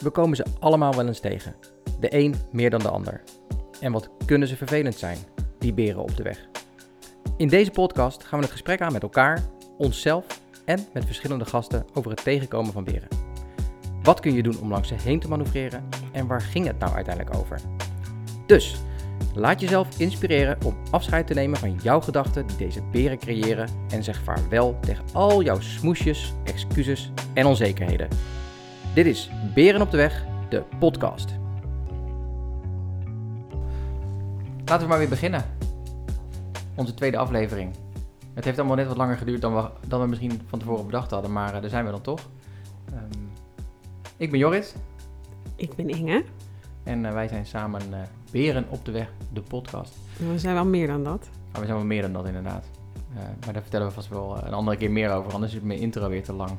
We komen ze allemaal wel eens tegen. De een meer dan de ander. En wat kunnen ze vervelend zijn, die beren op de weg. In deze podcast gaan we het gesprek aan met elkaar, onszelf en met verschillende gasten over het tegenkomen van beren. Wat kun je doen om langs ze heen te manoeuvreren en waar ging het nou uiteindelijk over? Dus, laat jezelf inspireren om afscheid te nemen van jouw gedachten die deze beren creëren en zeg vaarwel tegen al jouw smoesjes, excuses en onzekerheden. Dit is Beren op de Weg, de podcast. Laten we maar weer beginnen. Onze tweede aflevering. Het heeft allemaal net wat langer geduurd dan we, dan we misschien van tevoren bedacht hadden, maar uh, daar zijn we dan toch. Um, ik ben Jorrit. Ik ben Inge. En uh, wij zijn samen uh, Beren op de Weg, de podcast. We zijn wel meer dan dat. Oh, we zijn wel meer dan dat inderdaad. maar daar vertellen we vast wel een andere keer meer over, anders is mijn intro weer te lang.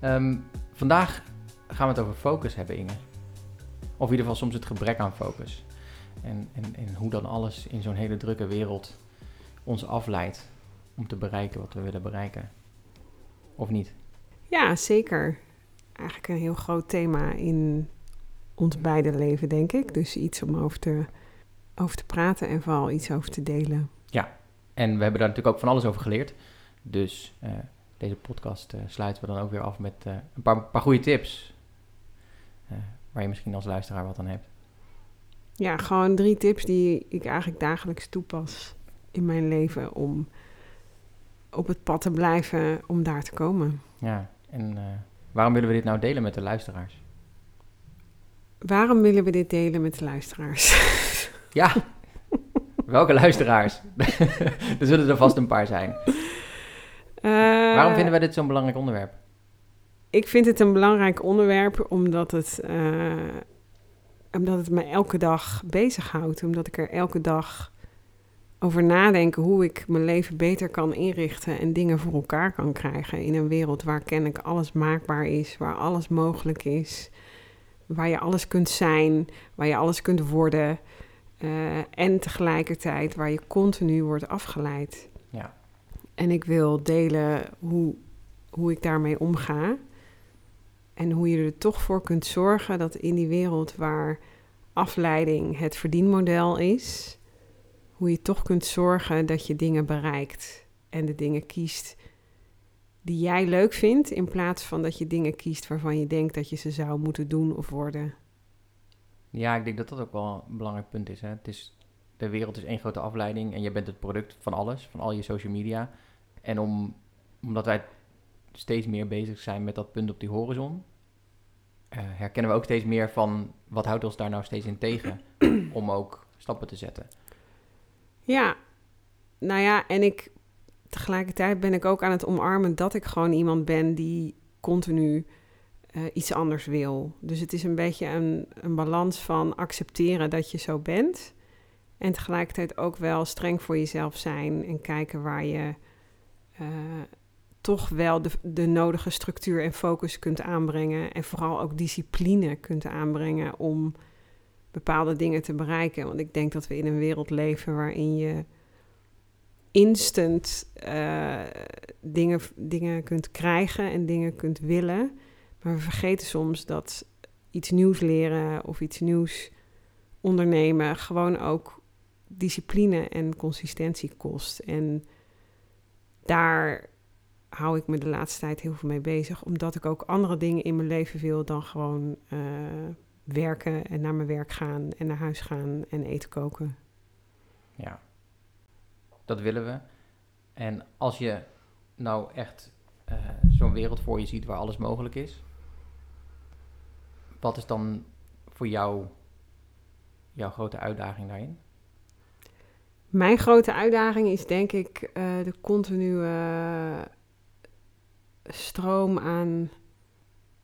Um, Vandaag gaan we het over focus hebben, Inge. Of in ieder geval soms het gebrek aan focus. En, en, en hoe dan alles in zo'n hele drukke wereld ons afleidt om te bereiken wat we willen bereiken. Of niet? Ja, zeker. Eigenlijk een heel groot thema in ons beide leven, denk ik. Dus iets om over te, over te praten en vooral iets over te delen. Ja, en we hebben daar natuurlijk ook van alles over geleerd. Dus uh, deze podcast uh, sluiten we dan ook weer af met uh, een paar, paar goede tips. Uh, waar je misschien als luisteraar wat aan hebt. Ja, gewoon drie tips die ik eigenlijk dagelijks toepas in mijn leven om op het pad te blijven om daar te komen. Ja, en waarom willen we dit nou delen met de luisteraars? Waarom willen we dit delen met de luisteraars? ja, welke luisteraars? er zullen er vast een paar zijn. Uh, Waarom vinden wij dit zo'n belangrijk onderwerp? Ik vind het een belangrijk onderwerp omdat het, uh, omdat het me elke dag bezighoudt. Omdat ik er elke dag over nadenk hoe ik mijn leven beter kan inrichten en dingen voor elkaar kan krijgen. In een wereld waar kennelijk alles maakbaar is, waar alles mogelijk is, waar je alles kunt zijn, waar je alles kunt worden. Uh, en tegelijkertijd waar je continu wordt afgeleid. En ik wil delen hoe, hoe ik daarmee omga. En hoe je er toch voor kunt zorgen dat in die wereld waar afleiding het verdienmodel is, hoe je toch kunt zorgen dat je dingen bereikt en de dingen kiest die jij leuk vindt, in plaats van dat je dingen kiest waarvan je denkt dat je ze zou moeten doen of worden. Ja, ik denk dat dat ook wel een belangrijk punt is. Hè? Het is de wereld is één grote afleiding en je bent het product van alles, van al je social media. En om, omdat wij steeds meer bezig zijn met dat punt op die horizon, uh, herkennen we ook steeds meer van wat houdt ons daar nou steeds in tegen om ook stappen te zetten. Ja, nou ja, en ik tegelijkertijd ben ik ook aan het omarmen dat ik gewoon iemand ben die continu uh, iets anders wil. Dus het is een beetje een, een balans van accepteren dat je zo bent. En tegelijkertijd ook wel streng voor jezelf zijn en kijken waar je uh, toch wel de, de nodige structuur en focus kunt aanbrengen. En vooral ook discipline kunt aanbrengen om bepaalde dingen te bereiken. Want ik denk dat we in een wereld leven waarin je instant uh, dingen, dingen kunt krijgen en dingen kunt willen. Maar we vergeten soms dat iets nieuws leren of iets nieuws ondernemen gewoon ook discipline en consistentie kost. En daar hou ik me de laatste tijd heel veel mee bezig, omdat ik ook andere dingen in mijn leven wil dan gewoon uh, werken en naar mijn werk gaan en naar huis gaan en eten koken. Ja, dat willen we. En als je nou echt uh, zo'n wereld voor je ziet waar alles mogelijk is, wat is dan voor jou jouw grote uitdaging daarin? Mijn grote uitdaging is denk ik uh, de continue stroom aan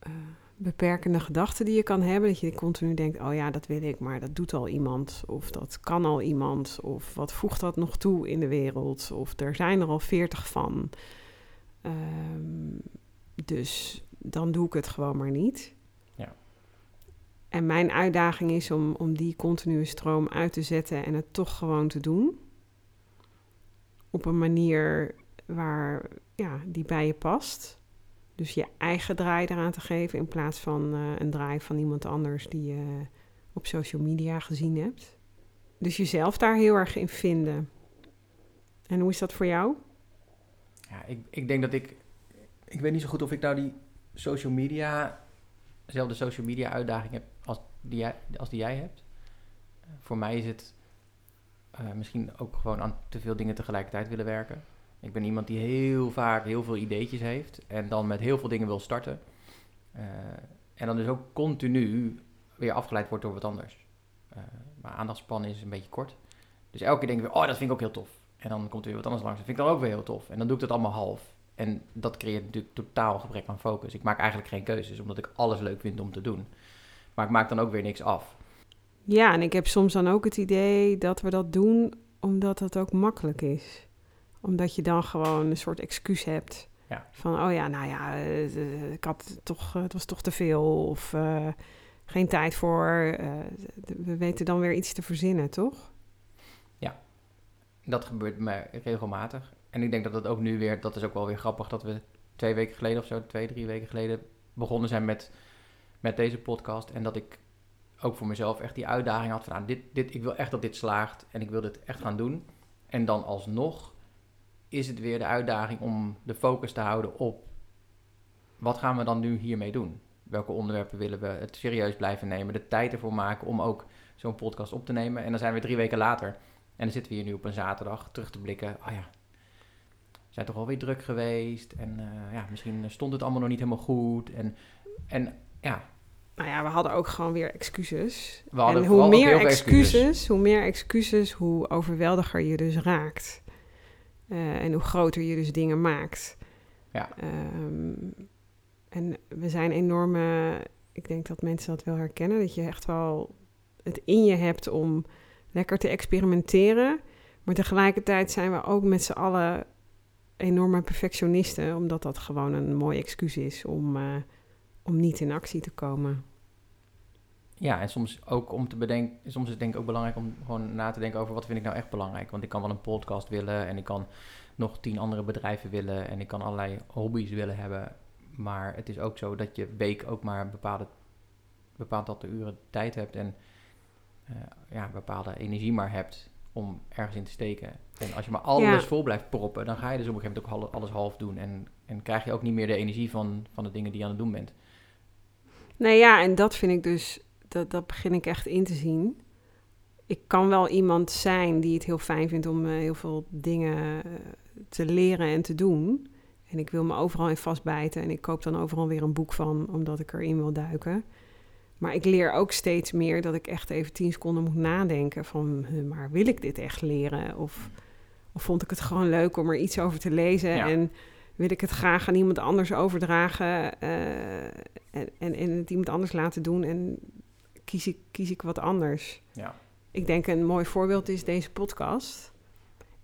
uh, beperkende gedachten die je kan hebben. Dat je continu denkt, oh ja, dat wil ik, maar dat doet al iemand. Of dat kan al iemand. Of wat voegt dat nog toe in de wereld? Of er zijn er al veertig van. Um, dus dan doe ik het gewoon maar niet. En mijn uitdaging is om, om die continue stroom uit te zetten en het toch gewoon te doen. Op een manier waar, ja, die bij je past. Dus je eigen draai eraan te geven in plaats van eh, een draai van iemand anders die je op social media gezien hebt. Dus jezelf daar heel erg in vinden. En hoe is dat voor jou? Ja, ik, ik denk dat ik... Ik weet niet zo goed of ik nou die social media... dezelfde social media uitdaging heb als die jij, als die jij hebt. voor mij is het eh, misschien ook gewoon aan te veel dingen tegelijkertijd willen werken. Ik ben iemand die heel vaak heel veel ideetjes heeft en dan met heel veel dingen wil starten. Uh, en dan dus ook continu weer afgeleid wordt door wat anders. Uh, mijn aandachtspan is een beetje kort. Dus elke keer denk ik weer, oh, dat vind ik ook heel tof. En dan komt er weer wat anders langs. Dat vind ik dan ook weer heel tof. En dan doe ik dat allemaal half. En dat creëert natuurlijk totaal gebrek aan focus. Ik maak eigenlijk geen keuzes, omdat ik alles leuk vind om te doen. Maar ik maak dan ook weer niks af. Ja, en ik heb soms dan ook het idee dat we dat doen omdat het ook makkelijk is. Omdat je dan gewoon een soort excuus hebt. Ja. Van, oh ja, nou ja, uh, ik had toch, het was toch te veel. Of uh, geen tijd voor. Uh, we weten dan weer iets te verzinnen, toch? Ja, dat gebeurt mij regelmatig. En ik denk dat het ook nu weer, dat is ook wel weer grappig, dat we twee weken geleden of zo, twee, drie weken geleden begonnen zijn met, met deze podcast. En dat ik ook voor mezelf echt die uitdaging had van, nou, dit, dit, ik wil echt dat dit slaagt en ik wil dit echt gaan doen. En dan alsnog is het weer de uitdaging om de focus te houden op, wat gaan we dan nu hiermee doen? Welke onderwerpen willen we het serieus blijven nemen, de tijd ervoor maken om ook zo'n podcast op te nemen. En dan zijn we drie weken later en dan zitten we hier nu op een zaterdag terug te blikken. Oh ja, zijn toch alweer druk geweest en uh, ja, misschien stond het allemaal nog niet helemaal goed. En, en ja, nou ja, we hadden ook gewoon weer excuses. We en hoe meer excuses, hoe meer excuses, hoe overweldiger je dus raakt. Uh, en hoe groter je dus dingen maakt. Ja. Um, en we zijn enorme, ik denk dat mensen dat wel herkennen, dat je echt wel het in je hebt om lekker te experimenteren. Maar tegelijkertijd zijn we ook met z'n allen enorme perfectionisten, omdat dat gewoon een mooi excuus is om, uh, om niet in actie te komen. Ja, en soms ook om te bedenken, soms is het denk ik ook belangrijk om gewoon na te denken over wat vind ik nou echt belangrijk. Want ik kan wel een podcast willen en ik kan nog tien andere bedrijven willen en ik kan allerlei hobby's willen hebben. Maar het is ook zo dat je week ook maar bepaalde, bepaald aantal uren tijd hebt en uh, ja, bepaalde energie maar hebt om ergens in te steken. En als je maar alles vol blijft proppen, dan ga je dus op een gegeven moment ook alles half doen. En, en krijg je ook niet meer de energie van, van de dingen die je aan het doen bent. Nee, ja, en dat vind ik dus dat, dat begin ik echt in te zien. Ik kan wel iemand zijn die het heel fijn vindt om uh, heel veel dingen eh, te leren en te doen. En ik wil me overal in vastbijten en ik koop dan overal weer een boek van, omdat ik erin wil duiken. Maar ik leer ook steeds meer dat ik echt even tien seconden moet nadenken van, maar wil ik dit echt leren? Of, of vond ik het gewoon leuk om er iets over te lezen en wil ik het graag aan iemand anders overdragen uh, en, en, en het iemand anders laten doen en kies ik, kies ik wat anders. Ja. Ik denk een mooi voorbeeld is deze podcast.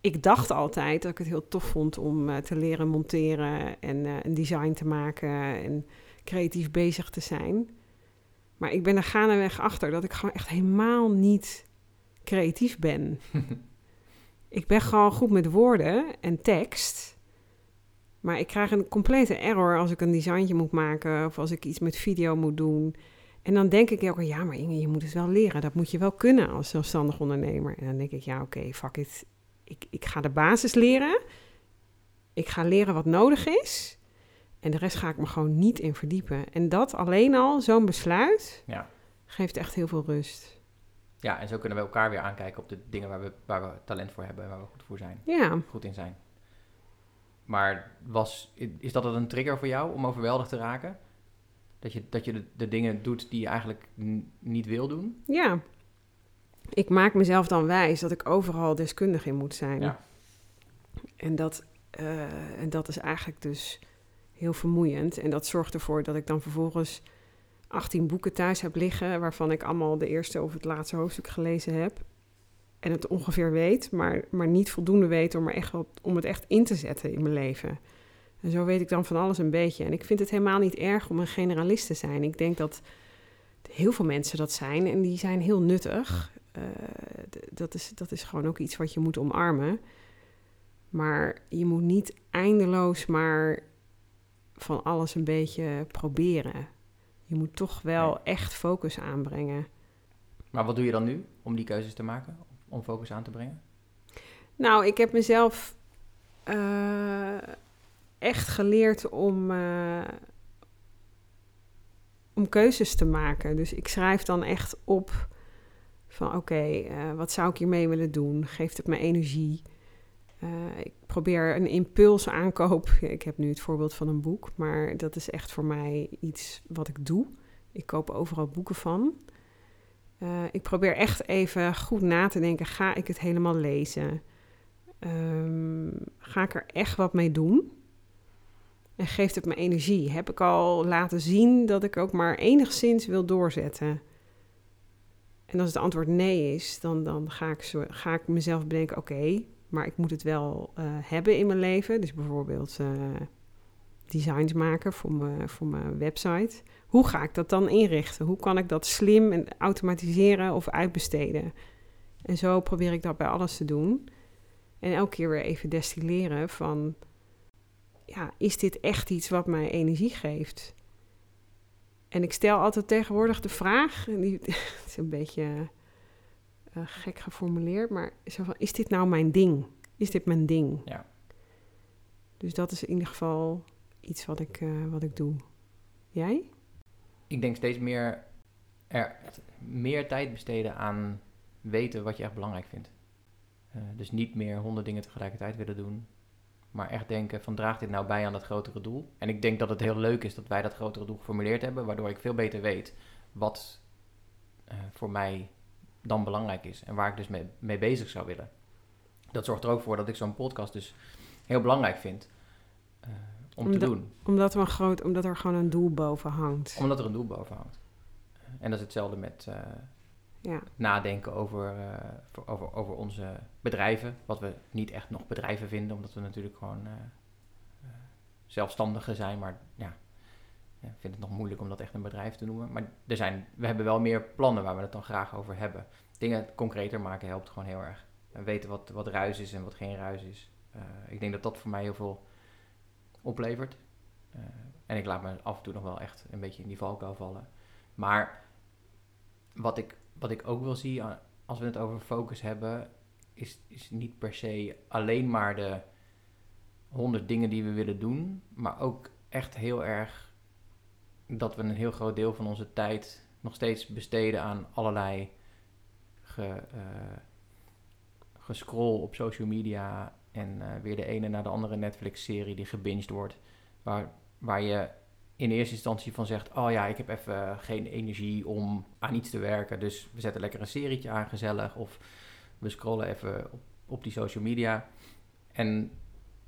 Ik dacht altijd dat ik het heel tof vond om uh, te leren monteren en uh, een design te maken en creatief bezig te zijn. Maar ik ben er gaandeweg achter dat ik gewoon echt helemaal niet creatief ben. ik ben gewoon goed met woorden en tekst. Maar ik krijg een complete error als ik een designtje moet maken of als ik iets met video moet doen. En dan denk ik ook, ja, maar Inge, je moet het wel leren. Dat moet je wel kunnen als zelfstandig ondernemer. En dan denk ik, ja, oké, fuck it. Ik, ik ga de basis leren. Ik ga leren wat nodig is. En de rest ga ik me gewoon niet in verdiepen. En dat alleen al, zo'n besluit, ja. geeft echt heel veel rust. Ja, en zo kunnen we elkaar weer aankijken op de dingen waar we, waar we talent voor hebben en waar we goed voor zijn. Ja. Goed in zijn. Maar was, is dat een trigger voor jou om overweldigd te raken? Dat je, dat je de, de dingen doet die je eigenlijk niet wil doen? Ja. Ik maak mezelf dan wijs dat ik overal deskundig in moet zijn. Ja. En, dat, uh, en dat is eigenlijk dus heel vermoeiend. En dat zorgt ervoor dat ik dan vervolgens 18 boeken thuis heb liggen... waarvan ik allemaal de eerste of het laatste hoofdstuk gelezen heb. En het ongeveer weet, maar, maar niet voldoende weet om, er echt, om het echt in te zetten in mijn leven. En zo weet ik dan van alles een beetje. En ik vind het helemaal niet erg om een generalist te zijn. Ik denk dat heel veel mensen dat zijn en die zijn heel nuttig. Uh, dat, is, dat is gewoon ook iets wat je moet omarmen. Maar je moet niet eindeloos maar van alles een beetje proberen. Je moet toch wel echt focus aanbrengen. Maar wat doe je dan nu om die keuzes te maken? Om focus aan te brengen? Nou, ik heb mezelf eh, echt geleerd om, eh, om keuzes te maken. Dus ik schrijf dan echt op van oké, eh, wat zou ik hiermee willen doen? Geeft het me energie? Eh, ik probeer een impulsaankoop. Ik heb nu het voorbeeld van een boek, maar dat is echt voor mij iets wat ik doe. Ik koop overal boeken van. Eh, ik probeer echt even goed na te denken: ga ik het helemaal lezen? Ehm, ga ik er echt wat mee doen? En geeft het me energie? Heb ik al laten zien dat ik ook maar enigszins wil doorzetten? En als het antwoord nee is, dan, dan ga, ik zo, ga ik mezelf bedenken: oké, maar ik moet het wel eh, hebben in mijn leven. Dus bijvoorbeeld eh, designs maken voor mijn, voor mijn website. Hoe ga ik dat dan inrichten? Hoe kan ik dat slim en automatiseren of uitbesteden? En zo probeer ik dat bij alles te doen. En elke keer weer even destilleren van... Ja, is dit echt iets wat mij energie geeft? En ik stel altijd tegenwoordig de vraag... En die, het is een beetje eh, gek geformuleerd... maar zo van, is dit nou mijn ding? Is dit mijn ding? Ja. Dus dat is in ieder geval iets wat ik, eh, wat ik doe. Jij? Ik denk steeds meer, er, meer tijd besteden aan weten wat je echt belangrijk vindt. Eh, dus niet meer honderd dingen tegelijkertijd willen doen. Maar echt denken van draagt dit nou bij aan dat grotere doel? En ik denk dat het heel leuk is dat wij dat grotere doel geformuleerd hebben. Waardoor ik veel beter weet wat voor mij dan belangrijk is. En waar ik dus mee, mee bezig zou willen. Dat zorgt er ook voor dat ik zo'n podcast dus heel belangrijk vind. eh, om te doen. Omdat er, een groot, omdat er gewoon een doel boven hangt. Omdat er een doel boven hangt. En dat is hetzelfde met eh, Ja, nadenken over, eh, voor- over, over onze bedrijven. Wat we niet echt nog bedrijven vinden, omdat we natuurlijk gewoon eh, eh, zelfstandigen zijn. Maar ja, ja, vind het nog moeilijk om dat echt een bedrijf te noemen. Maar er zijn, we hebben wel meer plannen waar we het dan graag over hebben. Dingen concreter maken helpt gewoon heel erg. En weten wat, wat ruis is en wat geen ruis is. Eh, ik denk dat dat voor mij heel veel oplevert. Eh, en ik laat me af en toe nog wel echt een beetje in die valkuil vallen. Maar wat ik, wat ik ook wil zien, a- als we het over focus hebben, is, is niet per se alleen maar de honderd dingen die we willen doen, maar ook echt heel erg dat we een heel groot deel van onze tijd nog steeds besteden aan allerlei ge, eh, gescroll op social media en eh, weer de ene na de andere Netflix-serie die gebinged wordt, waar, waar je in eerste instantie van zegt: Oh ja, ik heb even geen energie om aan iets te werken. Dus we zetten lekker een serietje aan, gezellig. Of we scrollen even op, op die social media. En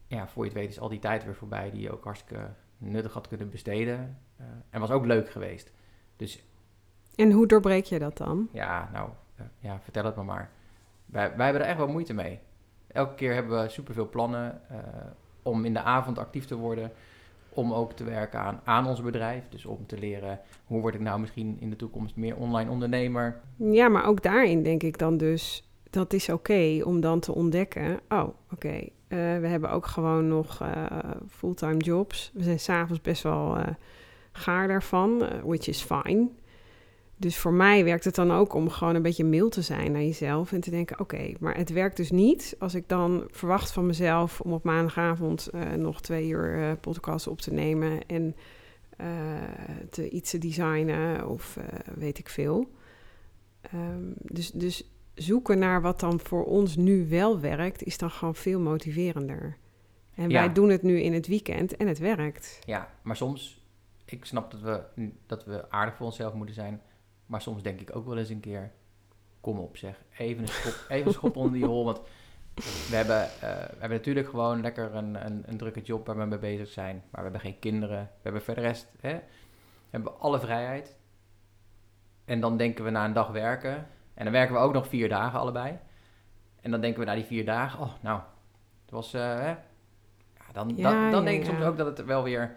ja, voor je het weet is al die tijd weer voorbij die je ook hartstikke nuttig had kunnen besteden. Eh, en was ook leuk geweest. Dus En hoe doorbreek je dat dan? ja, nou, eh, ja, vertel het me maar. Wij, wij hebben er echt wel moeite mee. Elke keer hebben we superveel plannen eh, om in de avond actief te worden. Om ook te werken aan, aan ons bedrijf. Dus om te leren hoe word ik nou misschien in de toekomst meer online ondernemer. Ja, maar ook daarin denk ik dan dus, dat is oké om dan te ontdekken, oh, oké, we hebben ook gewoon nog fulltime jobs. We zijn s'avonds best wel gaar daarvan, eh, which is fine. Dus voor mij werkt het dan ook om gewoon een beetje mild te zijn naar jezelf en te denken, oké, maar het werkt dus niet als ik dan verwacht van mezelf om op maandagavond eh, nog twee uur eh podcast op te nemen en te, iets te designen of weet ik veel. Ehm, dus, dus zoeken naar wat dan voor ons nu wel werkt, is dan gewoon veel motiverender. En Ja. wij doen het nu in het weekend en het werkt. Ja, maar soms, ik snap dat we, dat we aardig voor onszelf moeten zijn. Maar soms denk ik ook wel eens een keer, kom op zeg, even een schop, even een schop onder die hol. Want we hebben, eh, we hebben natuurlijk gewoon lekker een, een, een drukke job waar we mee bezig zijn. Maar we hebben geen kinderen. We hebben verder rest, hè, we hebben alle vrijheid. En dan denken we na een dag werken. En dan werken we ook nog vier dagen allebei. En dan denken we na die vier dagen, oh nou, het was, eh, hè. Ja, dan, Ja, dan, dan ja, denk ik soms ook dat het wel weer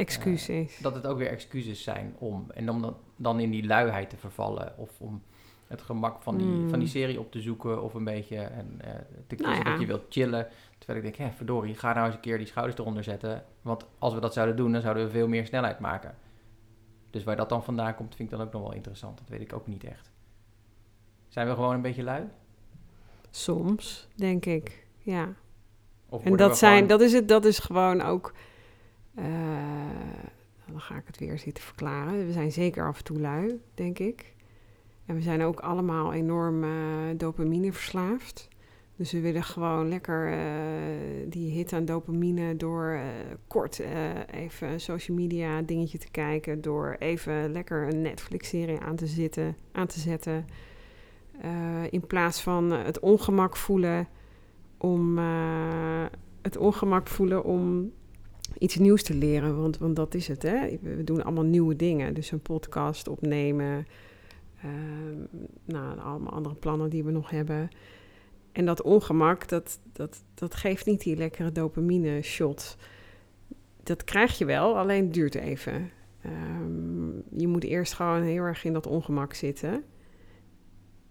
Excuses. dat het ook weer excuses zijn om. En om dan, dan in die luiheid te vervallen. Of om het gemak van die, Mm. van die serie op te zoeken of een beetje en, eh, te kiezen Nou ja. dat je wilt chillen. Terwijl ik denk, hè, verdorie, ga nou eens een keer die schouders eronder zetten. Want als we dat zouden doen, dan zouden we veel meer snelheid maken. Dus waar dat dan vandaan komt, vind ik dan ook nog wel interessant. Dat weet ik ook niet echt. Zijn we gewoon een beetje lui? Soms, denk ik. Ja. Of En dat, zijn, gewoon- dat, is het, dat is gewoon ook. Eh, dan ga ik het weer zitten verklaren. We zijn zeker af en toe lui, denk ik. En we zijn ook allemaal enorm eh, dopamine verslaafd. Dus we willen gewoon lekker eh, die hit aan dopamine door kort even social media dingetje te kijken. Door even lekker een Netflix-serie aan te, zitten, aan te zetten. In plaats van het ongemak voelen om het ongemak voelen om iets nieuws te leren. Want, want dat is het, hè. We doen allemaal nieuwe dingen. Dus een podcast opnemen. ehm, nou, allemaal andere plannen die we nog hebben. En dat ongemak, dat, dat, dat geeft niet die lekkere dopamine shot. Dat krijg je wel, alleen het duurt even. Ehm, je moet eerst gewoon heel erg in dat ongemak zitten.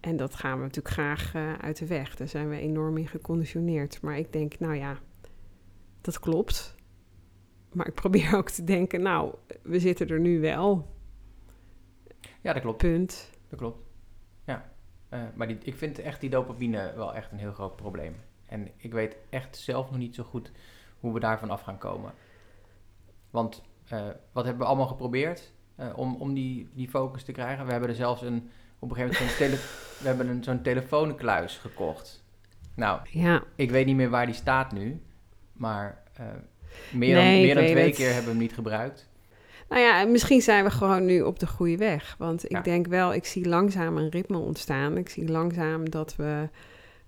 En dat gaan we natuurlijk graag eh, uit de weg. Daar zijn we enorm in geconditioneerd. Maar ik denk, nou ja, dat klopt. Maar ik probeer ook te denken, nou, we zitten er nu wel. Ja, dat klopt. Punt. Dat klopt. Ja. Eh, maar die, ik vind echt die dopamine wel echt een heel groot probleem. En ik weet echt zelf nog niet zo goed hoe we daarvan af gaan komen. Want eh, wat hebben we allemaal geprobeerd eh, om, om die, die focus te krijgen? We hebben er zelfs een, op een gegeven moment zo'n, tele, we hebben een, zo'n telefoonkluis gekocht. Nou, Ja, ik weet niet meer waar die staat nu. Maar meer dan, Nee, meer dan twee het. keer hebben we hem niet gebruikt. nou ja, en misschien zijn we gewoon nu op de goede weg. Want ik Ja. denk wel, ik zie langzaam een ritme ontstaan. Ik zie langzaam dat we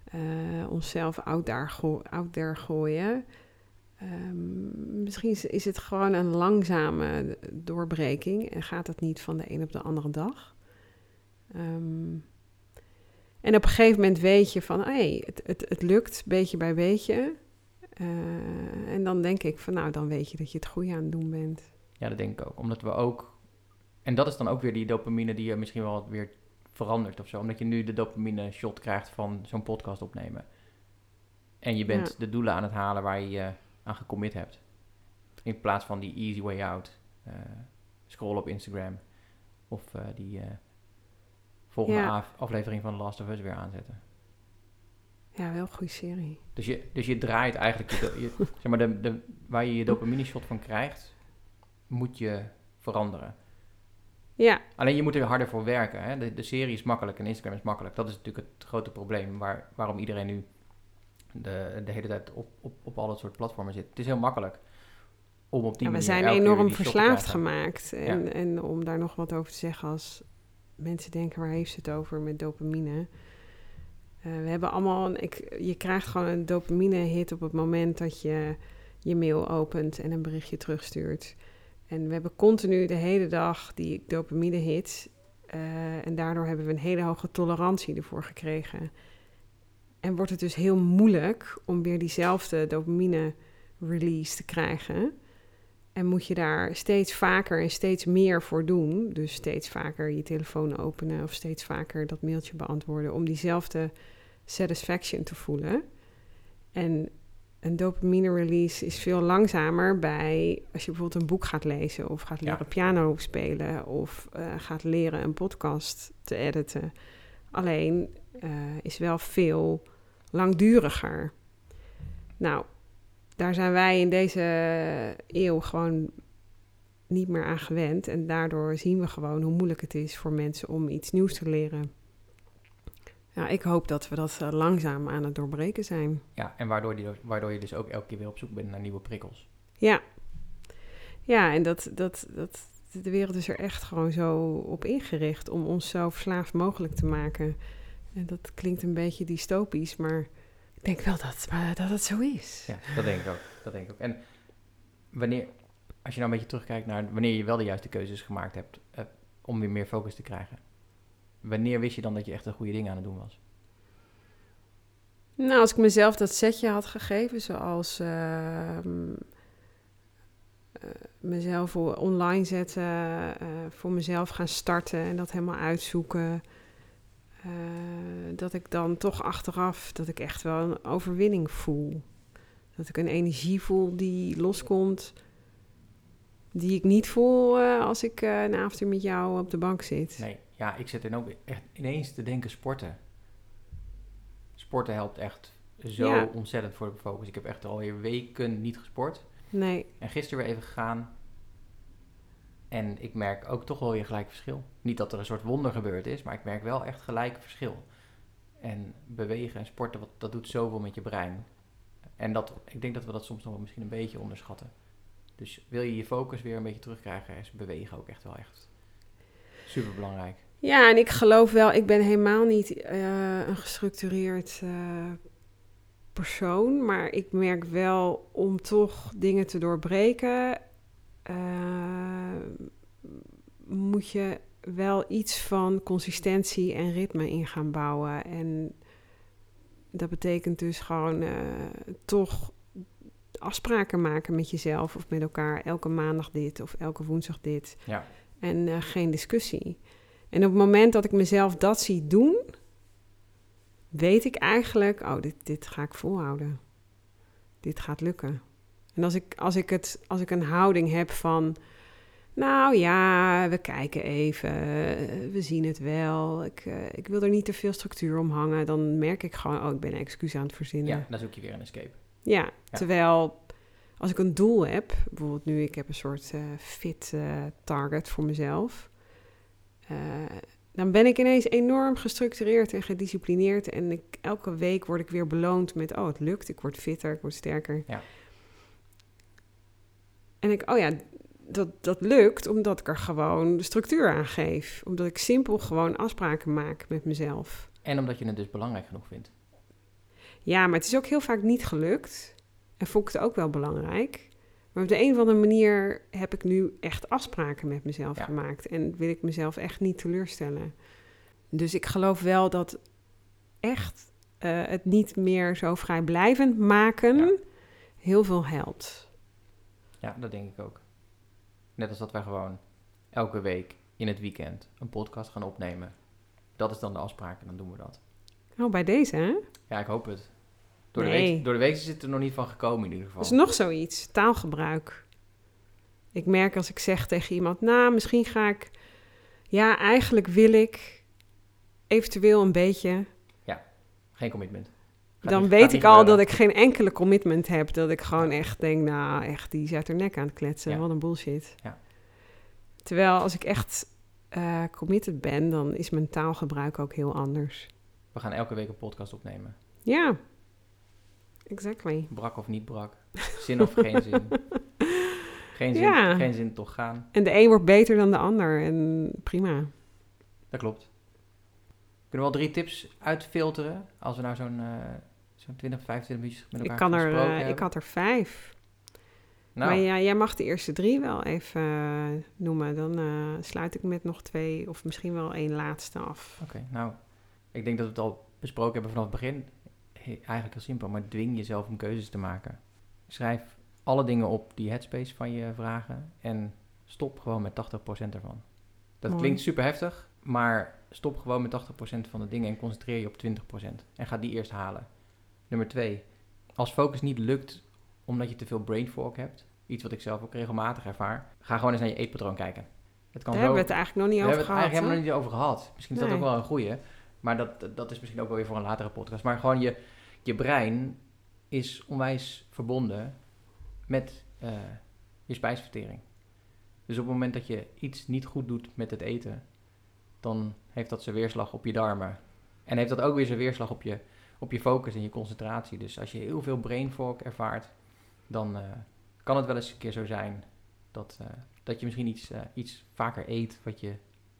eh, onszelf out there, go- out there gooien. Ehm, misschien is, is het gewoon een langzame doorbreking en gaat het niet van de een op de andere dag. Ehm, en op een gegeven moment weet je van, hé, hey, het, het, het lukt beetje bij beetje. Eh, en dan denk ik van, nou, dan weet je dat je het goede aan het doen bent. Ja, dat denk ik ook. Omdat we ook... En dat is dan ook weer die dopamine die je misschien wel weer verandert of zo. Omdat je nu de dopamine shot krijgt van zo'n podcast opnemen. En je bent Ja. de doelen aan het halen waar je je aan gecommit hebt. In plaats van die easy way out. eh scrollen op Instagram. Of eh, die volgende Ja. aflevering van The Last of Us weer aanzetten. Ja, wel een goede serie. Dus je, dus je draait eigenlijk, je, do- je- zeg maar, de, de, waar je je dopamine shot van krijgt, moet je veranderen. Ja, Alleen je moet er harder voor werken. Hè? De, de serie is makkelijk en Instagram is makkelijk. Dat is natuurlijk het grote probleem waar, waarom iedereen nu de, de hele tijd op, op, op al dat soort platformen zit. Het is heel makkelijk om op die Ja, we zijn enorm verslaafd gemaakt. En, en om daar nog wat over te zeggen, als mensen denken, waar heeft ze het over met dopamine? Eh, we hebben allemaal, ik, je krijgt gewoon een dopamine-hit op het moment dat je je mail opent en een berichtje terugstuurt. En we hebben continu de hele dag die dopamine-hits. eh, en daardoor hebben we een hele hoge tolerantie ervoor gekregen. En wordt het dus heel moeilijk om weer diezelfde dopamine-release te krijgen. En moet je daar steeds vaker en steeds meer voor doen. Dus steeds vaker je telefoon openen of steeds vaker dat mailtje beantwoorden. Om diezelfde satisfaction te voelen. En een dopamine release is veel langzamer bij als je bijvoorbeeld een boek gaat lezen of gaat leren Ja. piano spelen of eh, gaat leren een podcast te editen. Alleen eh, is wel veel langduriger. Nou, daar zijn wij in deze eeuw gewoon niet meer aan gewend. En daardoor zien we gewoon hoe moeilijk het is voor mensen om iets nieuws te leren. Ja, ik hoop dat we dat eh, langzaam aan het doorbreken zijn. Ja, en waardoor, die, waardoor je dus ook elke keer weer op zoek bent naar nieuwe prikkels. Ja, ja en dat, dat, dat, de wereld is er echt gewoon zo op ingericht om ons zo verslaafd mogelijk te maken. En dat klinkt een beetje dystopisch, maar ik denk wel dat, maar dat het zo is. Ja, dat denk ik ook. Dat denk ik ook. En wanneer, als je nou een beetje terugkijkt naar wanneer je wel de juiste keuzes gemaakt hebt eh, om weer meer focus te krijgen. Wanneer wist je dan dat je echt de goede dingen aan het doen was? Nou, als ik mezelf dat setje had gegeven, zoals ehm, eh, mezelf online zetten, eh, voor mezelf gaan starten en dat helemaal uitzoeken. Eh, dat ik dan toch achteraf, dat ik echt wel een overwinning voel. Dat ik een energie voel die loskomt, die ik niet voel eh, als ik eh, een avond met jou op de bank zit. Nee, ja, ik zit er ook echt ineens te denken sporten. Sporten helpt echt zo Ja. ontzettend voor de focus. Ik heb echt alweer weken niet gesport. Nee, En gisteren weer even gegaan. En ik merk ook toch wel weer gelijk verschil. Niet dat er een soort wonder gebeurd is, maar ik merk wel echt gelijk verschil. En bewegen en sporten, wat, dat doet zoveel met je brein. En dat, ik denk dat we dat soms nog wel misschien een beetje onderschatten. Dus wil je je focus weer een beetje terugkrijgen, is bewegen ook echt wel echt super belangrijk. Ja, en ik geloof wel, ik ben helemaal niet eh, een gestructureerd eh, persoon. Maar ik merk wel om toch dingen te doorbreken, eh, moet je wel iets van consistentie en ritme in gaan bouwen. En dat betekent dus gewoon eh, toch afspraken maken met jezelf of met elkaar. Elke maandag dit of elke woensdag dit. Ja. En eh, geen discussie. En op het moment dat ik mezelf dat zie doen, weet ik eigenlijk, oh, dit, dit ga ik volhouden. Dit gaat lukken. En als ik, als, ik het, als ik een houding heb van, nou ja, we kijken even, we zien het wel. Ik, eh, ik wil er niet te veel structuur om hangen. Dan merk ik gewoon, oh, ik ben een excuus aan het verzinnen. ja, dan zoek je weer een escape. Ja, terwijl als ik een doel heb, bijvoorbeeld nu, ik heb een soort eh, fit eh, target voor mezelf. eh, dan ben ik ineens enorm gestructureerd en gedisciplineerd. En ik, elke week word ik weer beloond met, oh, het lukt. Ik word fitter, ik word sterker. Ja. En ik, oh ja, dat, dat lukt omdat ik er gewoon de structuur aan geef. Omdat ik simpel gewoon afspraken maak met mezelf. En omdat je het dus belangrijk genoeg vindt. Ja, maar het is ook heel vaak niet gelukt. En vond ik het ook wel belangrijk. Maar op de een of andere manier heb ik nu echt afspraken met mezelf Ja. gemaakt. En wil ik mezelf echt niet teleurstellen. Dus ik geloof wel dat echt eh, het niet meer zo vrijblijvend maken Ja. heel veel helpt. Ja, dat denk ik ook. Net als dat wij gewoon elke week in het weekend een podcast gaan opnemen. Dat is dan de afspraak en dan doen we dat. Oh, bij deze, hè? Ja, ik hoop het. Door, de, Nee. week, door de week is het er nog niet van gekomen in ieder geval. Dat is nog zoiets, taalgebruik. Ik merk als ik zeg tegen iemand, nou, misschien ga ik... Ja, eigenlijk wil ik eventueel een beetje... Geen commitment. Dan weet ik al dat ik geen enkele commitment heb. Dat ik gewoon echt denk, nou, echt, die is uit haar nek aan het kletsen. Ja. Wat een bullshit. Ja. Terwijl als ik echt eh, committed ben, dan is mijn taalgebruik ook heel anders. We gaan elke week een podcast opnemen. Ja, exactly. Brak of niet brak. Zin of geen zin. Geen zin, Ja. geen zin toch gaan. En de een wordt beter dan de ander. En prima. Dat klopt. Kunnen we al drie tips uitfilteren als we nou zo'n eh, zo'n 20, 25 minuutjes met Ik, elkaar kan er, eh, ik had er vijf. Nou, Maar ja, jij mag de eerste drie wel even eh, noemen. Dan eh, sluit ik met nog twee of misschien wel één laatste af. Oké, nou, ik denk dat we het al besproken hebben vanaf het begin. He- eigenlijk heel simpel, maar dwing jezelf om keuzes te maken. Schrijf alle dingen op die Headspace van je vragen en stop gewoon met 80% ervan. Dat Mooi. klinkt super heftig, maar stop gewoon met 80% van de dingen en concentreer je op 20%. En ga die eerst halen. Nummer twee, als focus niet lukt omdat je te veel brain fog hebt, iets wat ik zelf ook regelmatig ervaar, ga gewoon eens naar je eetpatroon kijken. Het kan Daar zo hebben we het eigenlijk nog niet we over hebben het gehad. eigenlijk helemaal hè? nog niet over gehad. Misschien is dat ook wel een goeie. Maar dat, dat is misschien ook wel weer voor een latere podcast. Maar gewoon je, je brein is onwijs verbonden met eh, je spijsvertering. Dus op het moment dat je iets niet goed doet met het eten, dan heeft dat zijn weerslag op je darmen. En heeft dat ook weer zijn weerslag op je, op je focus en je concentratie. Dus als je heel veel brain fog ervaart, dan eh, kan het wel eens een keer zo zijn dat, eh, dat je misschien iets, eh, iets vaker eet wat je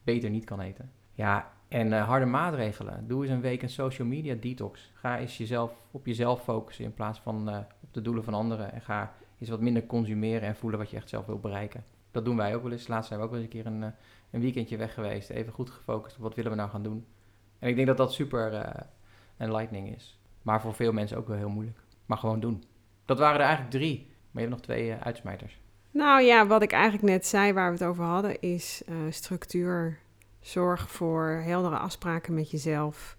beter niet kan eten. Ja, en harde maatregelen. Doe eens een week een social media detox. Ga eens jezelf, op jezelf focussen in plaats van op de doelen van anderen. En ga eens wat minder consumeren en voelen wat je echt zelf wil bereiken. Dat doen wij ook wel eens. Laatst zijn we ook wel eens een keer een, een weekendje weg geweest. Even goed gefocust op wat willen we nou gaan doen. En ik denk dat dat super eh enlightening is. Maar voor veel mensen ook wel heel moeilijk. Maar gewoon doen. Dat waren er eigenlijk drie. Maar je hebt nog twee eh, uitsmijters. Nou ja, wat ik eigenlijk net zei, waar we het over hadden, is eh, structuur Zorg voor heldere afspraken met jezelf.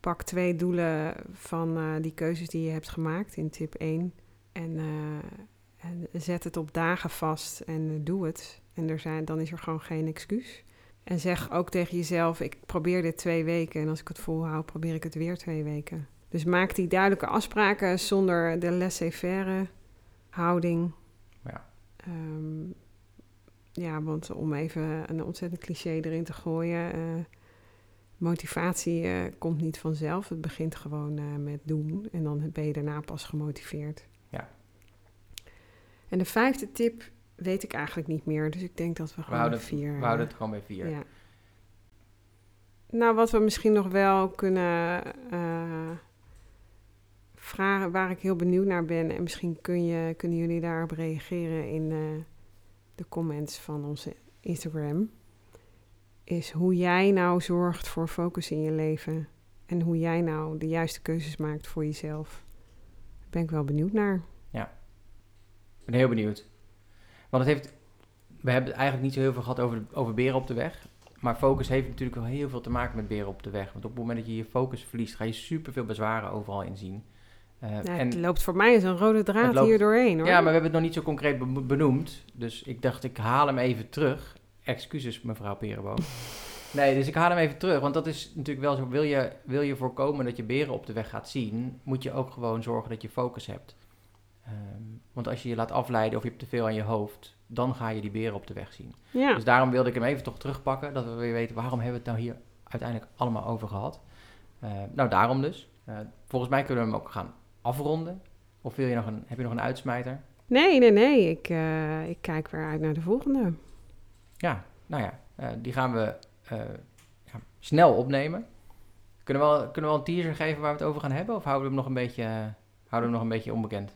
Pak twee doelen van eh, die keuzes die je hebt gemaakt in tip 1. En, en zet het op dagen vast en doe het. En er zijn, dan is er gewoon geen excuus. En zeg ook tegen jezelf: ik probeer dit twee weken. En als ik het volhoud, probeer ik het weer twee weken. Dus maak die duidelijke afspraken zonder de laissez-faire houding. Ja. Ehm, ja, want om even een ontzettend cliché erin te gooien. eh, motivatie eh, komt niet vanzelf. Het begint gewoon eh, met doen. En dan ben je daarna pas gemotiveerd. Ja. En de vijfde tip weet ik eigenlijk niet meer. Dus ik denk dat we We gewoon houden, vier... we houden eh, het gewoon bij vier. ja. Nou, wat we misschien nog wel kunnen eh, vragen, waar ik heel benieuwd naar ben, en misschien kun je, kunnen jullie daarop reageren in eh, de comments van onze Instagram, is hoe jij nou zorgt voor focus in je leven en hoe jij nou de juiste keuzes maakt voor jezelf. Daar ben ik wel benieuwd naar. Ik ben heel benieuwd. Want het heeft, we hebben het eigenlijk niet zo heel veel gehad over, over beren op de weg. Maar focus heeft natuurlijk wel heel veel te maken met beren op de weg. Want op het moment dat je je focus verliest, ga je superveel bezwaren overal inzien. Eh, Nou, en, het loopt voor mij als een rode draad loopt- hier doorheen hoor. ja, maar we hebben het nog niet zo concreet be- benoemd. Dus ik dacht, ik haal hem even terug. Excuses, mevrouw Perenboom. Nee, dus ik haal hem even terug. Want dat is natuurlijk wel zo. Wil je, wil je voorkomen dat je beren op de weg gaat zien, moet je ook gewoon zorgen dat je focus hebt. Ehm, want als je je laat afleiden of je hebt te veel aan je hoofd, dan ga je die beren op de weg zien. ja. Dus daarom wilde ik hem even toch terugpakken. Dat we weer weten waarom hebben we het nou hier uiteindelijk allemaal over gehad. Eh, nou, daarom dus. Eh, volgens mij kunnen we hem ook gaan afronden. Of wil je nog een, heb je nog een uitsmijter? Nee, nee, nee. Ik, eh, ik kijk weer uit naar de volgende. Ja, nou ja, eh, die gaan we ja, snel opnemen. Kunnen we, wel, kunnen we wel een teaser geven waar we het over gaan hebben? Of houden we hem nog een beetje, houden we hem nog een beetje onbekend?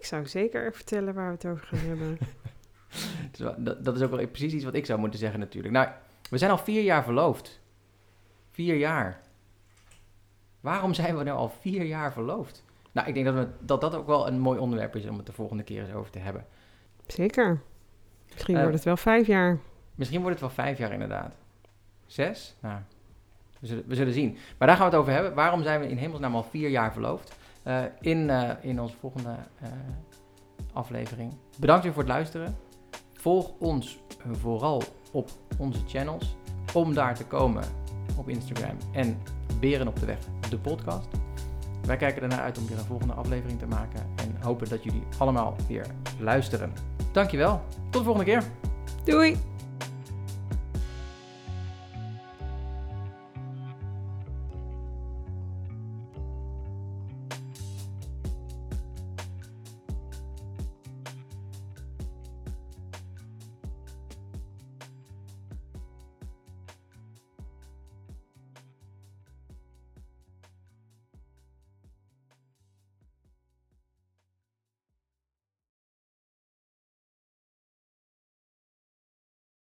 Ik zou zeker vertellen waar we het over gaan hebben. Dat, dat is ook wel precies iets wat ik zou moeten zeggen natuurlijk. Nou, we zijn al vier jaar verloofd. Vier jaar. Waarom zijn we nou al vier jaar verloofd? Nou, ik denk dat, we, dat dat ook wel een mooi onderwerp is om het de volgende keer eens over te hebben. Zeker. Misschien Eh, wordt het wel vijf jaar. Misschien wordt het wel vijf jaar inderdaad. Zes? Nou, we zullen, we zullen zien. Maar daar gaan we het over hebben. Waarom zijn we in hemelsnaam al vier jaar verloofd? Eh, in, eh, in onze volgende eh, aflevering. Bedankt weer voor het luisteren. Volg ons vooral op onze channels. Om daar te komen op Instagram en Beren op de Weg, de podcast. Wij kijken ernaar uit om weer een volgende aflevering te maken. En hopen dat jullie allemaal weer luisteren. Dankjewel. Tot de volgende keer. Doei!